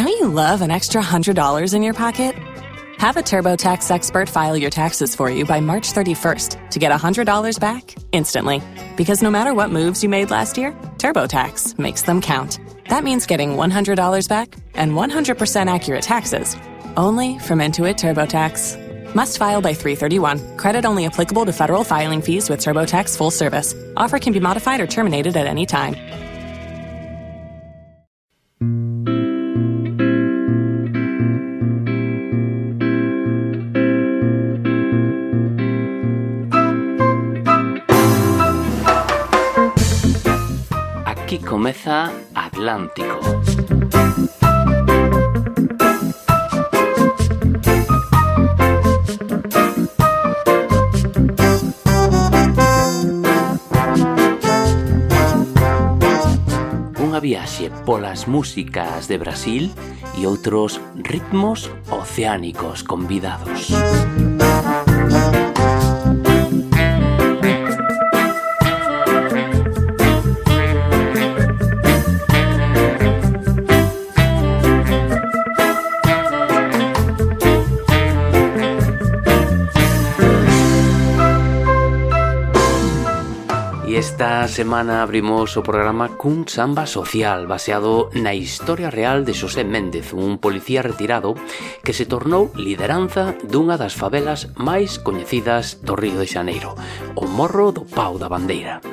Don't you love an extra $100 in your pocket? Have a TurboTax expert file your taxes for you by March 31st to get $100 back instantly. Because no matter what moves you made last year, TurboTax makes them count. That means getting $100 back and 100% accurate taxes only from Intuit TurboTax. Must file by 331. Credit only applicable to federal filing fees with TurboTax full service. Offer can be modified or terminated at any time. Comeza Atlántico. Unha viaxe polas músicas de Brasil e outros ritmos oceánicos convidados. Esta semana abrimos o programa cun samba social baseado na historia real de Xosé Méndez, un policía retirado que se tornou lideranza dunha das favelas máis coñecidas do Río de Xaneiro, o Morro do Pau da Bandeira.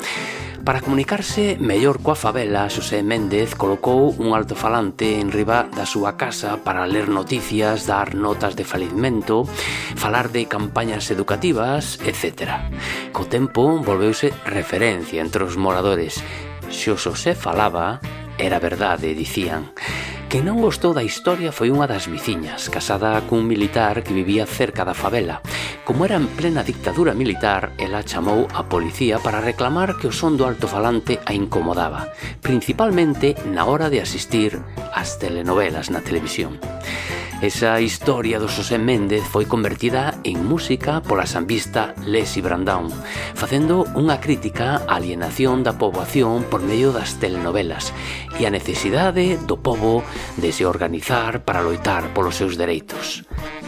Para comunicarse mellor coa favela, Xosé Méndez colocou un altofalante en riba da súa casa para ler noticias, dar notas de falimento, falar de campañas educativas, etc. Co tempo volveuse referencia entre os moradores. Se o Xosé falaba, era verdade, dicían. Que non gostou da historia foi unha das viciñas, casada cun militar que vivía cerca da favela. Como era en plena dictadura militar, ela chamou a policía para reclamar que o son do altofalante a incomodaba, principalmente na hora de asistir ás telenovelas na televisión. Esa historia do Xosé Méndez foi convertida en música pola sambista Lesi Brandão, facendo unha crítica á alienación da poboación por medio das telenovelas e a necesidade do pobo de se organizar para loitar polos seus dereitos.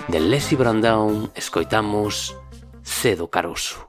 De Lesi Brandão escoitamos Cedo Caroso.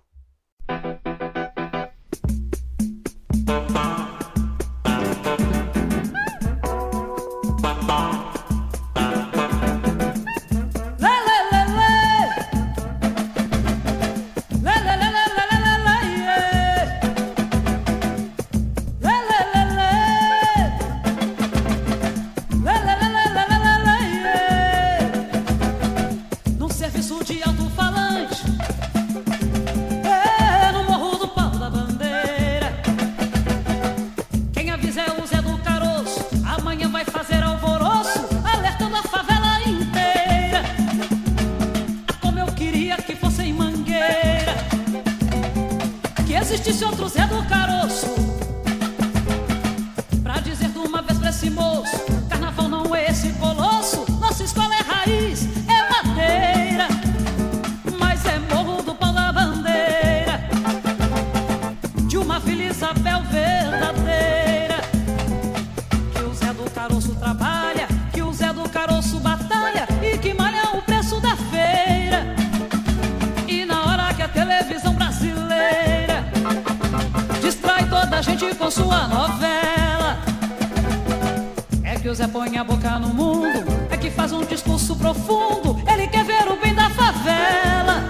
Que o Zé põe a boca no mundo É que faz um discurso profundo Ele quer ver o bem da favela.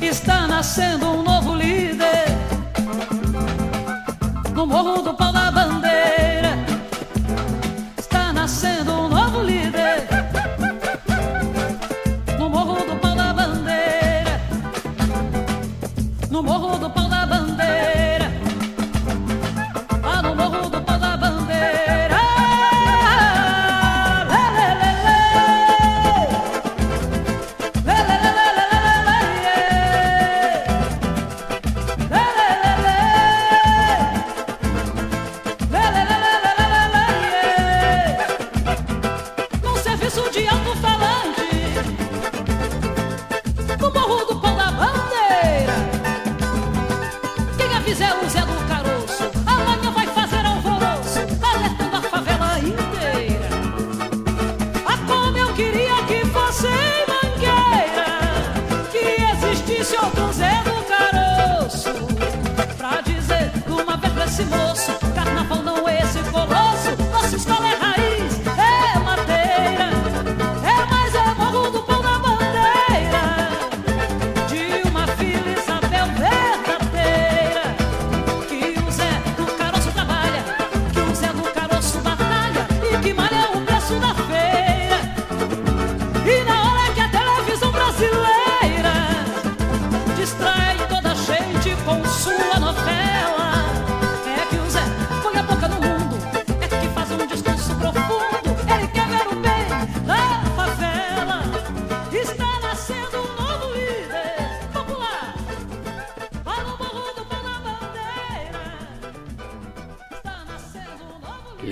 Está nascendo um novo líder. No morro do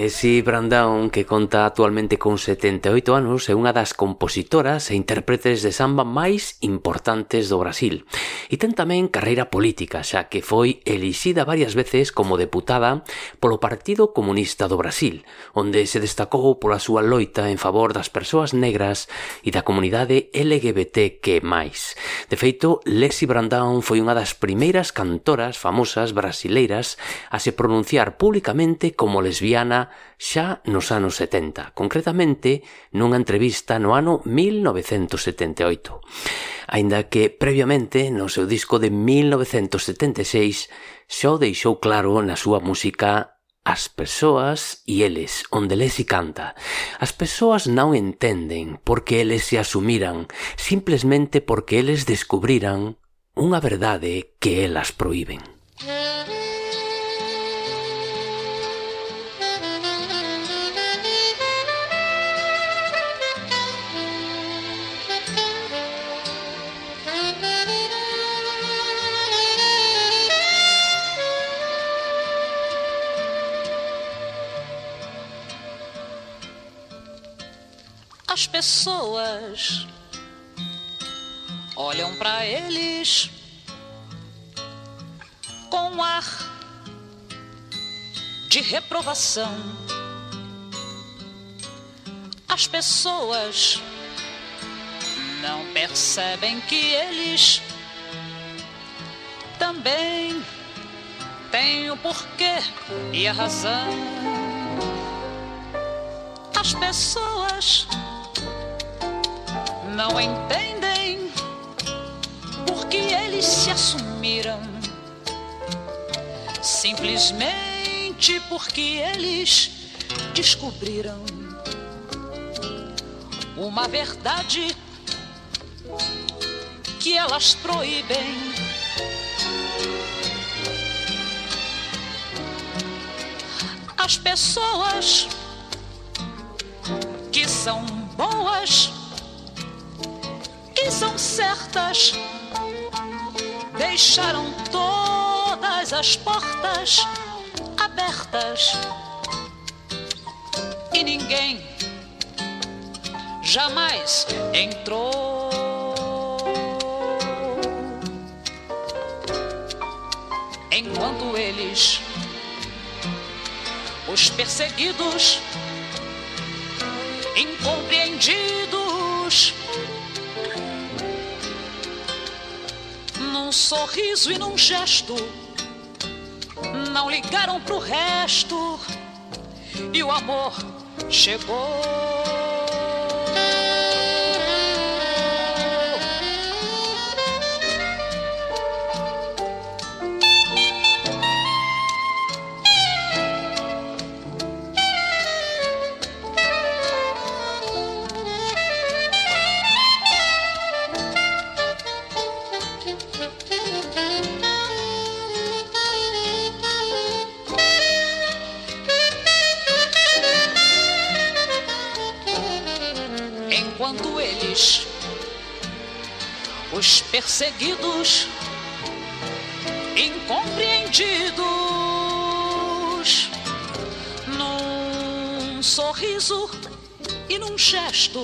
Eh, Nancy Brandown, que conta actualmente con 78 anos, é unha das compositoras e intérpretes de samba máis importantes do Brasil. E ten tamén carreira política, xa que foi elixida varias veces como deputada polo Partido Comunista do Brasil, onde se destacou pola súa loita en favor das persoas negras e da comunidade LGBTQ+. De feito, Lexi Brandown foi unha das primeiras cantoras famosas brasileiras a se pronunciar públicamente como lesbiana xa nos anos 70, concretamente nunha entrevista no ano 1978. Aínda que previamente no seu disco de 1976 xa o deixou claro na súa música As persoas e eles, onde les canta. As persoas non entenden porque eles se asumiran, simplesmente porque eles descubriran unha verdade que elas proíben. As pessoas olham para eles com um ar de reprovação. As pessoas não percebem que eles também têm o porquê e a razão. As pessoas não entendem porque eles se assumiram. Simplesmente porque eles descobriram uma verdade que elas proíbem. As pessoas que são boas são certas. Deixaram todas as portas abertas e ninguém jamais entrou. Enquanto eles, os perseguidos, incompreendidos, sorriso e num gesto. Não ligaram pro resto e o amor chegou. Perseguidos, incompreendidos, num sorriso e num gesto.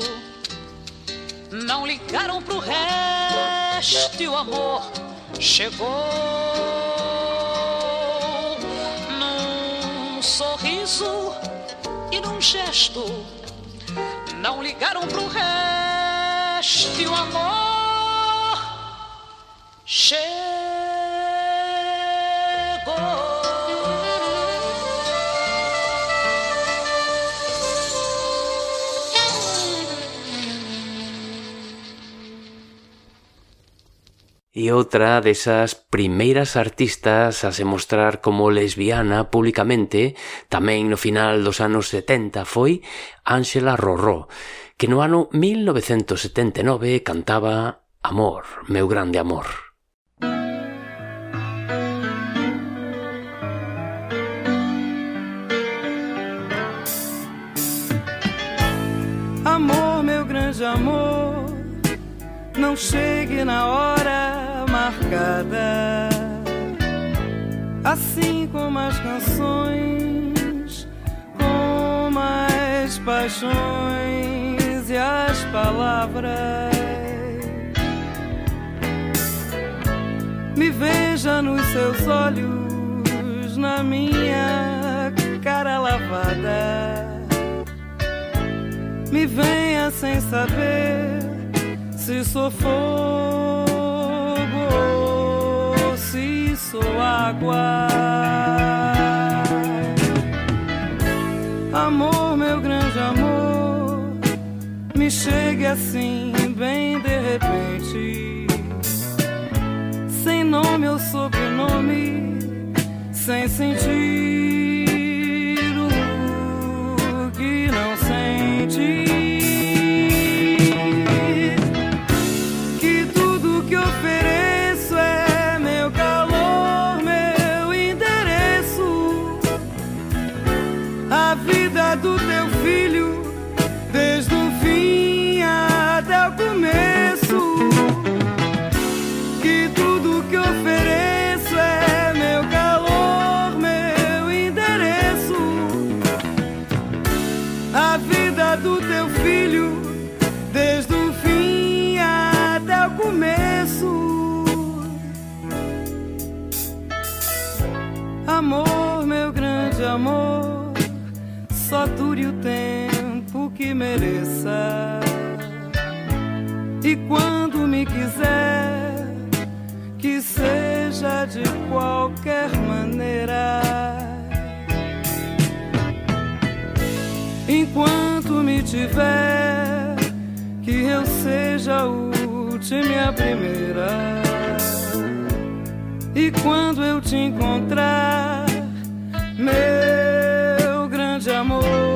Não ligaram pro resto e o amor chegou. Num sorriso e num gesto. Não ligaram pro resto e o amor chegou. E outra desas primeiras artistas a se mostrar como lesbiana publicamente, tamén no final dos anos 70, foi Ángela Rorró, que no ano 1979 cantaba Amor, meu grande amor. Não chegue na hora marcada. Assim como as canções com paixões e as palavras. Me veja nos seus olhos, na minha cara lavada. Me venha sem saber se sou fogo se sou água. Amor, meu grande amor, me chegue assim, bem de repente, sem nome ou sobrenome, sem sentir. Me quiser, que seja de qualquer maneira. Enquanto me tiver, que eu seja a última e a primeira. E quando eu te encontrar, meu grande amor.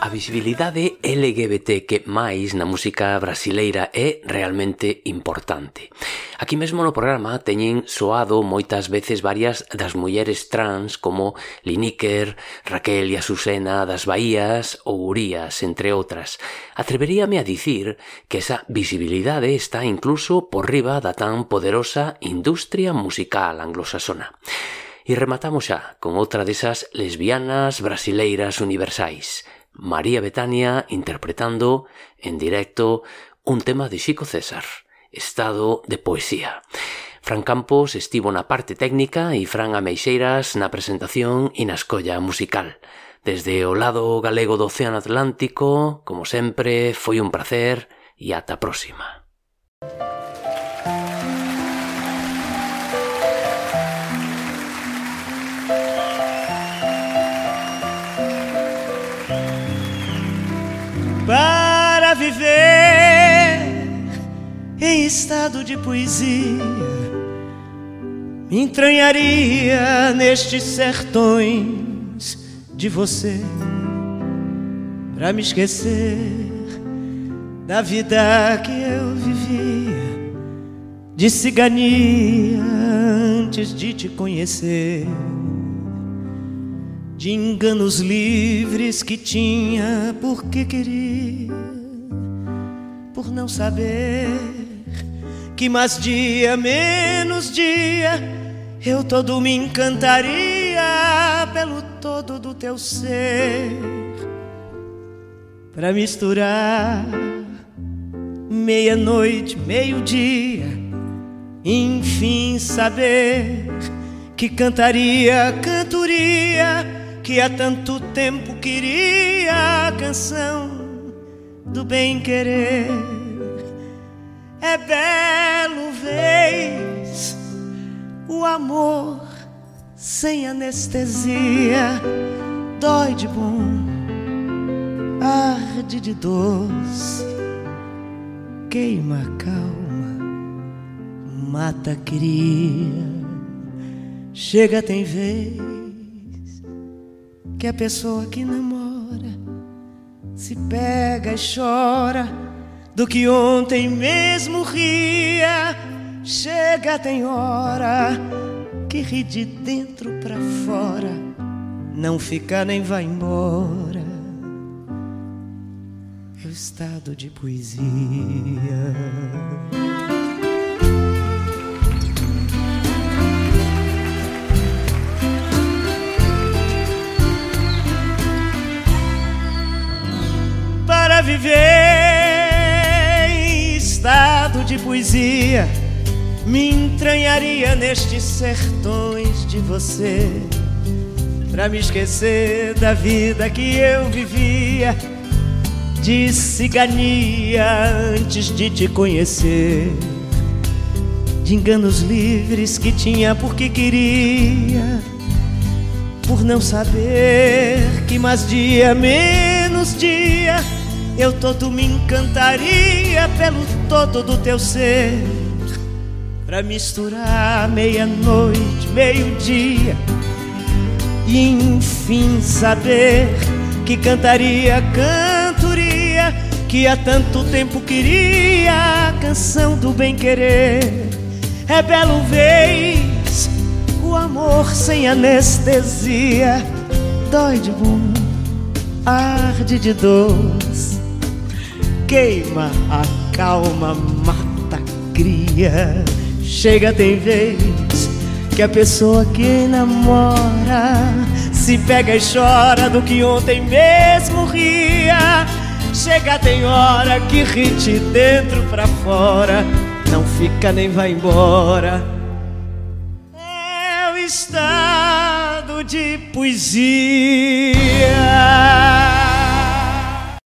A visibilidade máis na música brasileira é realmente importante. Aquí mesmo no programa teñen soado moitas veces varias das mulleres trans como Liniker, Raquel e Azucena das Bahías ou Urias, entre outras. Atreveríame a dicir que esa visibilidade está incluso por riba da tan poderosa industria musical anglosaxona. E rematamos xa con outra desas lesbianas brasileiras universais, María Betania interpretando en directo un tema de Chico César, Estado de Poesía. Fran Campos estivo na parte técnica e Fran Ameixeiras na presentación e na escolla musical. Desde o lado galego do Océano Atlántico, como sempre, foi un placer e ata a próxima. Em estado de poesia. Me entranharia nestes sertões de você para me esquecer da vida que eu vivia de cigania antes de te conhecer de enganos livres que tinha porque queria, por não saber que mais dia menos dia eu todo me encantaria pelo todo do teu ser para misturar meia-noite, meio-dia, enfim saber que cantaria, cantoria que há tanto tempo queria a canção do bem-querer. É belo vez o amor sem anestesia, dói de bom, arde de doce, queima calma, mata cria. Chega, tem vez que a pessoa que namora se pega e chora do que ontem mesmo ria. Chega, tem hora que ri de dentro para fora, não fica nem vai embora. É o estado de poesia. Poesia me entranharia nestes sertões de você. Pra me esquecer da vida que eu vivia De cigania antes de te conhecer. De enganos livres que tinha porque queria Por não saber que mais dia menos dia Eu todo me encantaria pelo todo do teu ser. Pra misturar meia-noite, meio-dia E enfim saber que cantaria cantoria Que há tanto tempo queria a canção do bem-querer. É belo vez o amor sem anestesia Dói de bom, arde de doce Queima a calma, mata cria Chega, tem vez que a pessoa que namora se pega e chora do que ontem mesmo ria. Chega, tem hora que ri de dentro pra fora, não fica nem vai embora. É o estado de poesia.